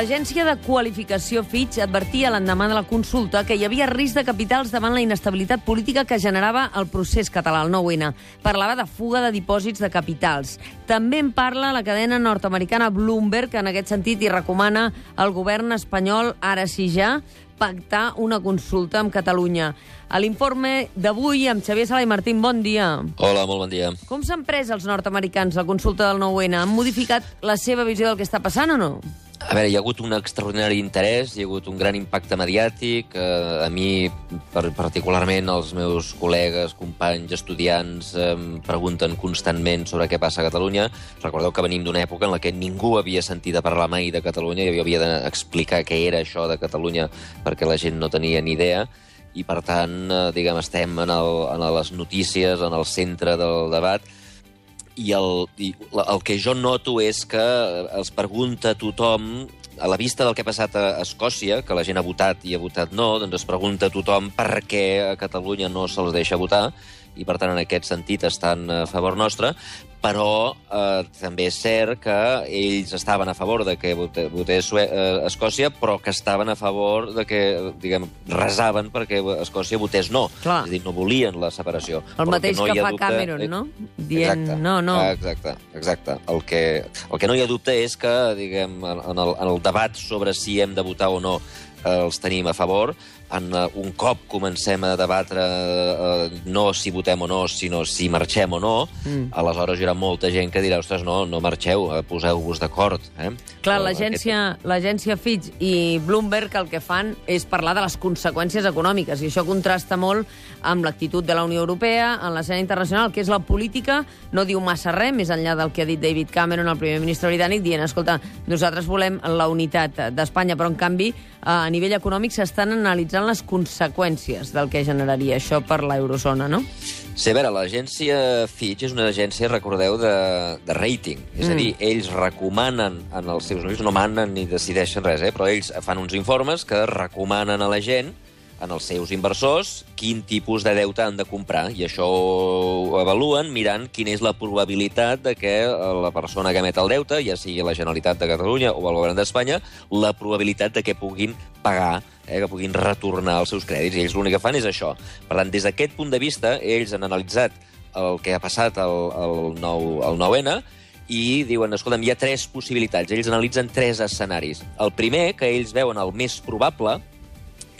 L'agència de qualificació Fitch advertia l'endemà de la consulta que hi havia risc de capitals davant la inestabilitat política que generava el procés català, el 9-N. Parlava de fuga de dipòsits de capitals. També en parla la cadena nord-americana Bloomberg, que en aquest sentit hi recomana al govern espanyol, ara sí ja, pactar una consulta amb Catalunya. A l'informe d'avui, amb Xavier Sala i Martín, bon dia. Hola, molt bon dia. Com s'han pres els nord-americans la consulta del 9-N? Han modificat la seva visió del que està passant o no? A veure, hi ha hagut un extraordinari interès, hi ha hagut un gran impacte mediàtic. Eh, a mi, particularment, els meus col·legues, companys, estudiants, em pregunten constantment sobre què passa a Catalunya. Recordeu que venim d'una època en la que ningú havia sentit a parlar mai de Catalunya i havia d'explicar què era això de Catalunya perquè la gent no tenia ni idea i, per tant, eh, diguem, estem en, el, en les notícies, en el centre del debat, i el, i el que jo noto és que els pregunta tothom a la vista del que ha passat a Escòcia, que la gent ha votat i ha votat no, doncs es pregunta a tothom per què a Catalunya no se'ls deixa votar, i per tant en aquest sentit estan a favor nostre, però eh, també és cert que ells estaven a favor de que votés eh, Escòcia, però que estaven a favor de que, diguem, resaven perquè Escòcia votés no. Clar. És a dir, no volien la separació. El Però mateix no que hi ha fa dubte- Cameron, no? Dient, exacte, no, no. Exacte, exacte. El que, el que no hi ha dubte és que, diguem, en el, en el debat sobre si hem de votar o no eh, els tenim a favor. En, eh, un cop comencem a debatre eh, no si votem o no, sinó si marxem o no, Mm. aleshores hi haurà molta gent que dirà, ostres, no, no marxeu, eh, poseu-vos d'acord. Eh? Clar, Eh, l'agència l'agència Fitch i Bloomberg el que fan és parlar de les conseqüències econòmiques, i això contrasta molt amb l'actitud de la Unió Europea en l'escena internacional, que és la política, no diu massa res, més enllà del que ha dit David Cameron, el primer ministre britànic, dient, escolta, nosaltres volem la unitat d'Espanya, però en canvi, a nivell econòmic s'estan analitzant les conseqüències del que generaria això per l'eurozona, no? Sí, a veure, l'agència Fitch és una agència, recordeu, de, de rating. És a Mm. dir, ells recomanen en els seus nois, no manen ni decideixen res, eh? però ells fan uns informes que recomanen a la gent en els seus inversors quin tipus de deute han de comprar i això ho avaluen mirant quina és la probabilitat de que la persona que emet el deute, ja sigui la Generalitat de Catalunya o el Govern d'Espanya, la probabilitat de que puguin pagar eh, que puguin retornar els seus crèdits. I ells l'únic que fan és això. Per tant, des d'aquest punt de vista, ells han analitzat el que ha passat al, al, 9, al 9N i diuen, escolta'm, hi ha tres possibilitats. Ells analitzen tres escenaris. El primer, que ells veuen el més probable,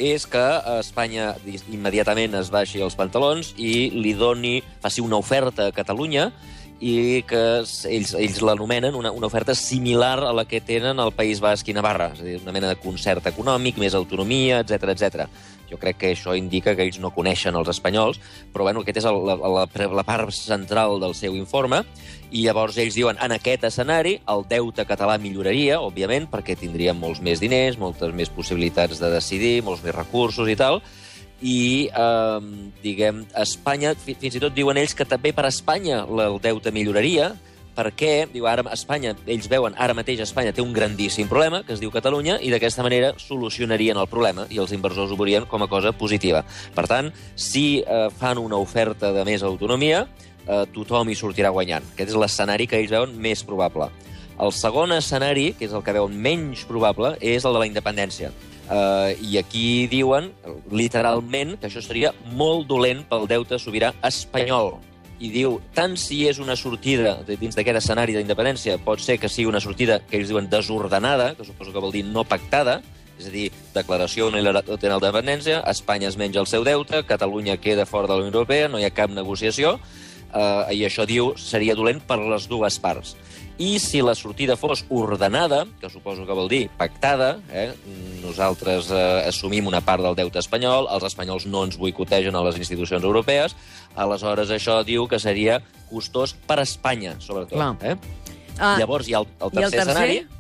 és que Espanya immediatament es baixi els pantalons i li doni, faci una oferta a Catalunya i que ells, ells l'anomenen una, una oferta similar a la que tenen al País Basc i Navarra, és a dir, una mena de concert econòmic, més autonomia, etc etc. Jo crec que això indica que ells no coneixen els espanyols, però bueno, aquest és el, la, la, la part central del seu informe, i llavors ells diuen, en aquest escenari, el deute català milloraria, òbviament, perquè tindríem molts més diners, moltes més possibilitats de decidir, molts més recursos i tal, i, eh, diguem, Espanya, fi- fins i tot diuen ells que també per Espanya el deute milloraria, perquè, diu, ara Espanya, ells veuen, ara mateix Espanya té un grandíssim problema, que es diu Catalunya, i d'aquesta manera solucionarien el problema, i els inversors ho veurien com a cosa positiva. Per tant, si eh, fan una oferta de més autonomia, eh, tothom hi sortirà guanyant. Aquest és l'escenari que ells veuen més probable. El segon escenari, que és el que veuen menys probable, és el de la independència. Uh, I aquí diuen, literalment, que això seria molt dolent pel deute sobirà espanyol. I diu, tant si és una sortida dins d'aquest escenari d'independència, pot ser que sigui una sortida que ells diuen desordenada, que suposo que vol dir no pactada, és a dir, declaració unilateral d'independència, Espanya es menja el seu deute, Catalunya queda fora de la Unió Europea, no hi ha cap negociació, eh, i això diu seria dolent per les dues parts. I si la sortida fos ordenada, que suposo que vol dir pactada, eh, nosaltres eh, assumim una part del deute espanyol, els espanyols no ens boicotegen a les institucions europees, aleshores això diu que seria costós per a Espanya, sobretot. Clar. Eh? Ah, Llavors hi ha el, el i el tercer tercer? escenari,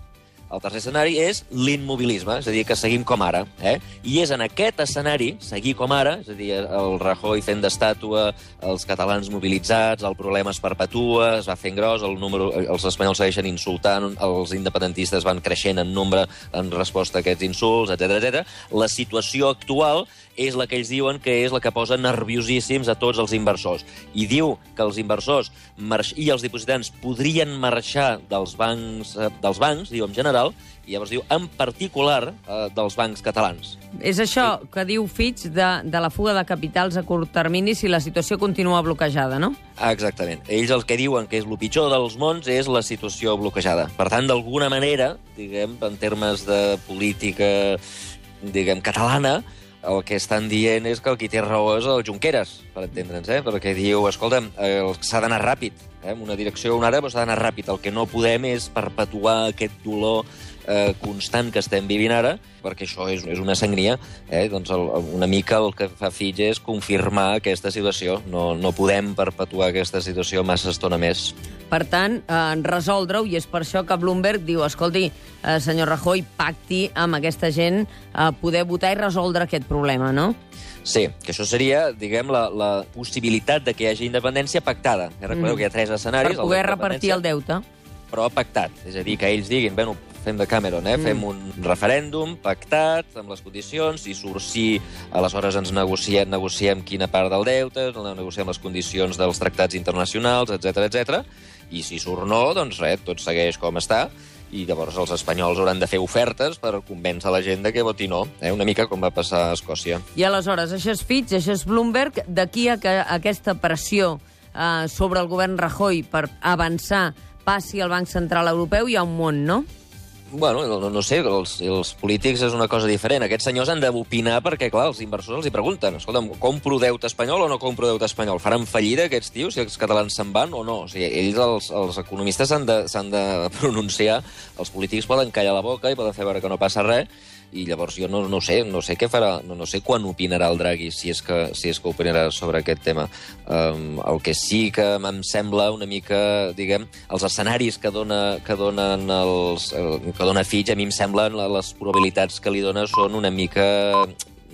el tercer escenari és l'immobilisme, és a dir, que seguim com ara. Eh? I és en aquest escenari, seguir com ara, és a dir, el Rajoy fent d'estàtua, els catalans mobilitzats, el problema es perpetua, es va fent gros, el número, els espanyols segueixen insultant, els independentistes van creixent en nombre en resposta a aquests insults, etc etc. La situació actual és la que ells diuen que és la que posa nerviosíssims a tots els inversors. I diu que els inversors i els dipositants podrien marxar dels bancs, eh, dels bancs diu en general, general, i llavors diu, en particular, eh, dels bancs catalans. És això sí. que diu Fitch de, de la fuga de capitals a curt termini si la situació continua bloquejada, no? Exactament. Ells el que diuen que és el pitjor dels mons és la situació bloquejada. Per tant, d'alguna manera, diguem, en termes de política, diguem, catalana, el que estan dient és que el qui té raó és el Junqueras, per entendre'ns, eh? perquè diu, escolta'm, s'ha d'anar ràpid, eh? en una direcció o una altra, però s'ha d'anar ràpid. El que no podem és perpetuar aquest dolor eh, constant que estem vivint ara, perquè això és, és una sangria, eh? doncs el, una mica el que fa Fitch és confirmar aquesta situació. No, no podem perpetuar aquesta situació massa estona més. Per tant, eh, resoldre-ho, i és per això que Bloomberg diu, escolti, eh, senyor Rajoy, pacti amb aquesta gent eh, poder votar i resoldre aquest problema, no? Sí, que això seria, diguem, la, la possibilitat de que hi hagi independència pactada. Recordeu mm. que hi ha tres escenaris. Per poder repartir el deute. Però pactat. És a dir, que ells diguin, bueno, fem de Cameron, eh? Mm. fem un referèndum pactat amb les condicions, i surt sí, aleshores ens negociem, negociem quina part del deute, negociem les condicions dels tractats internacionals, etc etc. I si surt no, doncs res, tot segueix com està, i llavors els espanyols hauran de fer ofertes per convèncer la gent que voti no, eh? una mica com va passar a Escòcia. I aleshores, això és Fitch, això és Bloomberg, d'aquí a que aquesta pressió eh, sobre el govern Rajoy per avançar passi al Banc Central Europeu, hi ha un món, no? Bueno, no, no sé, els, els polítics és una cosa diferent. Aquests senyors han d'opinar perquè, clar, els inversors els hi pregunten escolta'm, compro deute espanyol o no compro deute espanyol? Faran fallida aquests tios, si els catalans se'n van o no? O sigui, ells, els, els economistes, s'han de, de pronunciar, els polítics poden callar la boca i poden fer veure que no passa res, i llavors jo no, no sé, no sé què farà, no, no sé quan opinarà el Draghi, si és que, si és que opinarà sobre aquest tema. Um, el que sí que em sembla una mica, diguem, els escenaris que, dona, que donen els, que dona Fitch, a mi em semblen les probabilitats que li dona són una mica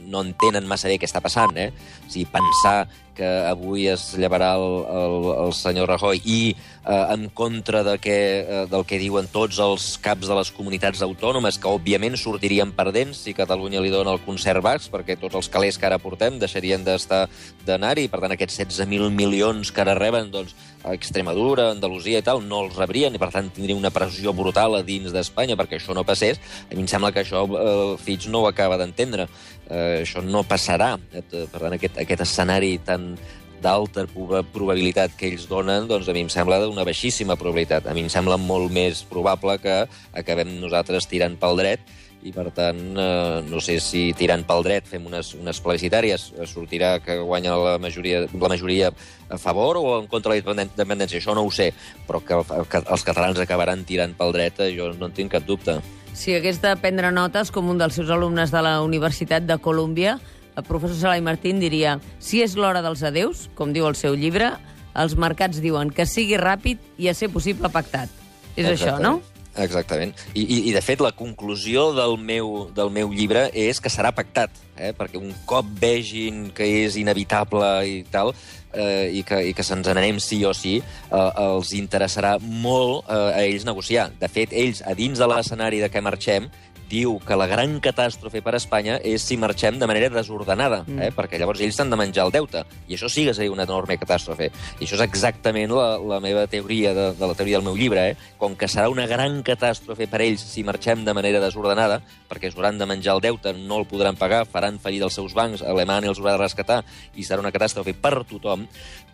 no entenen massa bé què està passant, eh? O sigui, pensar que avui es llevarà el, el, el senyor Rajoy i eh, en contra de que, eh, del que diuen tots els caps de les comunitats autònomes, que òbviament sortirien perdents si Catalunya li dona el concert baix, perquè tots els calés que ara portem deixarien d'estar d'anar-hi, per tant aquests 16.000 milions que ara reben, doncs, a Extremadura, Andalusia i tal, no els rebrien i per tant tindria una pressió brutal a dins d'Espanya perquè això no passés. A mi em sembla que això eh, Fitch no ho acaba d'entendre. Eh, això no passarà. Eh, per tant, aquest, aquest escenari tan d'alta probabilitat que ells donen, doncs a mi em sembla d'una baixíssima probabilitat. A mi em sembla molt més probable que acabem nosaltres tirant pel dret i, per tant, eh, no sé si tirant pel dret fem unes, unes plebiscitàries, sortirà que guanya la majoria, la majoria a favor o en contra de la independència, això no ho sé, però que, que els catalans acabaran tirant pel dret, eh, jo no en tinc cap dubte. Si hagués de prendre notes, com un dels seus alumnes de la Universitat de Colúmbia, el professor Salai Martín diria si és l'hora dels adeus, com diu el seu llibre, els mercats diuen que sigui ràpid i a ser possible pactat. És Exacte. això, no? Exactament. I, i, I, de fet, la conclusió del meu, del meu llibre és que serà pactat, eh? perquè un cop vegin que és inevitable i tal, eh, i que, i que se'ns n'anem sí o sí, eh, els interessarà molt eh, a ells negociar. De fet, ells, a dins de l'escenari de què marxem, diu que la gran catàstrofe per a Espanya és si marxem de manera desordenada, mm. eh? perquè llavors ells s'han de menjar el deute, i això sí que seria una enorme catàstrofe. I això és exactament la, la meva teoria, de, de la teoria del meu llibre, eh? com que serà una gran catàstrofe per ells si marxem de manera desordenada, perquè es hauran de menjar el deute, no el podran pagar, faran fallir dels seus bancs, Alemanya els haurà de rescatar, i serà una catàstrofe per tothom,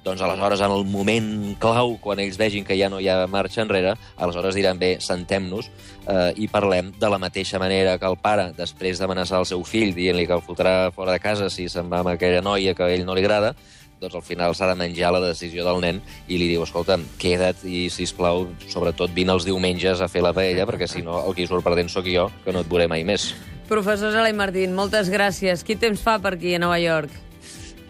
doncs aleshores, en el moment clau, quan ells vegin que ja no hi ha marxa enrere, aleshores diran, bé, sentem-nos eh, i parlem de la mateixa manera que el pare, després d'amenaçar el seu fill, dient-li que el fotrà fora de casa si se'n va amb aquella noia que a ell no li agrada, doncs al final s'ha de menjar la decisió del nen i li diu, escolta'm, queda't i, si plau, sobretot vine els diumenges a fer la paella, perquè si no el qui surt perdent sóc jo, que no et veuré mai més. Professor Zelai Martín, moltes gràcies. Quin temps fa per aquí a Nova York?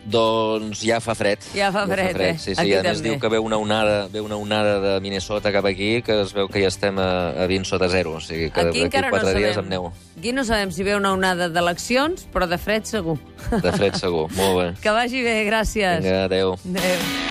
Doncs ja fa fred. Ja fa fred, ja fa fred eh? Sí, sí, aquí a més diu que ve una onada, ve una onada de Minnesota cap aquí, que es veu que ja estem a, a 20 sota zero. O sigui, que aquí encara 4 no dies amb neu. Aquí no sabem si ve una onada d'eleccions, però de fred segur. De fred segur, molt bé. Que vagi bé, gràcies. Vinga, adeu. Adeu.